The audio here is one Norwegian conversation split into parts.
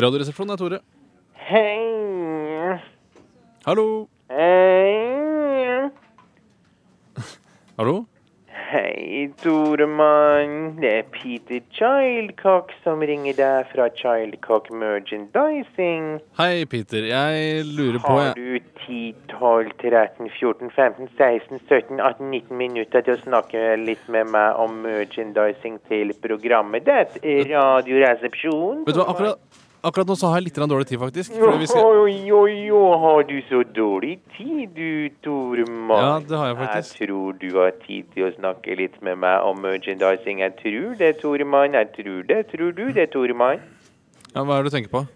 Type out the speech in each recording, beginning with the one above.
Radioresepsjonen er Tore. Hei. Hallo? Hei. Hallo? Hei, Toremann. Det er Peter Childcock som ringer deg fra Childcock Merchandising. Hei, Peter. Jeg lurer på Har du 10, 12, 13, 14, 15, 16, 17, 18, 19 minutter til å snakke litt med meg om merchandising til programmet ditt? Radioresepsjon? Vet du hva, akkurat, akkurat nå så har jeg litt dårlig tid, faktisk. Oi, oi, oi, har du så dårlig tid, du, Toremann? Ja, det har jeg faktisk. Jeg tror du har tid til å snakke litt med meg om merchandising. Jeg tror det, Toremann. Jeg tror det. Tror du det, Toremann? Ja, hva er det du tenker på?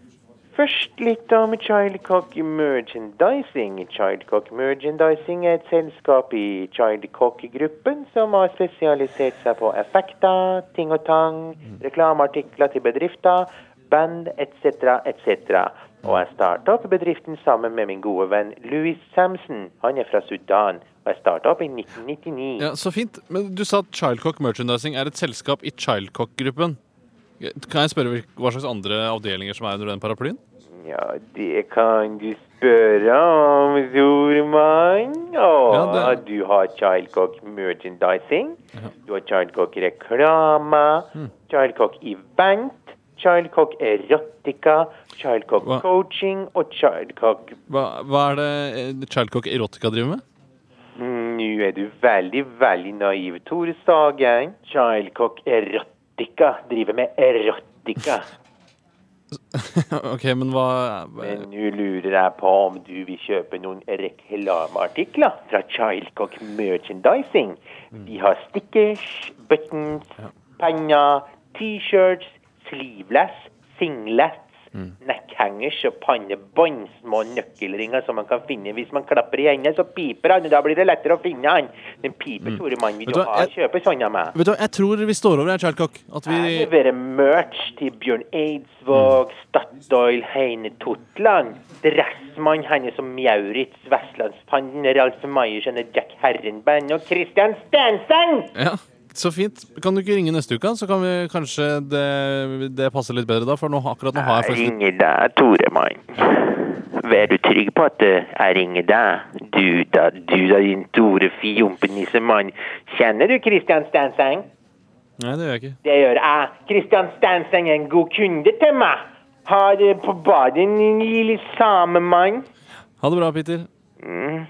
Først litt om Childcock Merchandising. Childcock Merchandising er et selskap i Childcock-gruppen som har spesialisert seg på effekter, ting og tang, reklameartikler til bedrifter, band etc., etc. Og jeg starta opp bedriften sammen med min gode venn Louis Samson. Han er fra Sudan. Og jeg starta opp i 1999. Ja, Så fint. Men du sa at Childcock Merchandising er et selskap i Childcock-gruppen. Kan jeg spørre hva slags andre avdelinger som er under den paraplyen? Ja, det kan du spørre om, Zormann. Å, Ja, det- du har Childcock Merchandising. Du har Childcock Reklame. Mm. Childcock Event. Childcock Erotica. Childcock Hva? Coaching og Childcock Hva, hva er det eh, Childcock Erotica driver med? Mm, Nå er du veldig, veldig naiv, Tore Sagen. Childcock Erotica driver med erotica. ok, men hva Men nå lurer jeg på om du vil kjøpe noen reklameartikler fra Childcock Merchandising. Vi har stickers, buttons, penner, T-shirts, sleeveless, singlets, neckhangers og pannebånd. Små nøkkelringer som man kan finne hvis man klapper i hendene, så piper han. og Da blir det lettere å finne han. Den piper, store mann. Vil du ha jeg- kjøpe sånne med. Vet du hva, jeg tror vi står over her, Childcock. At vi Jeg leverer merch til Bjørn Eidsvåg, Statoil, Heine Totland. Dressmann Hennes og Mjauritz, Vestlandspanden, Ralf Meyersen, Jack Herrenband og Christian Stensen! Ja, så fint. Kan du ikke ringe neste uke, så kan vi kanskje det, det passer litt bedre da? For nå, akkurat nå har jeg Jeg ringer deg, Tore, mann. Vær du trygg på at eh, jeg ringer deg? Du da, du da, din store fjompenissemann. Kjenner du Christian Stenseng? Nei, det gjør jeg ikke. Det gjør jeg. Christian Stenseng er en god kunde til meg. Har eh, på badet en lille samemann. Ha det bra, Peter. Mm.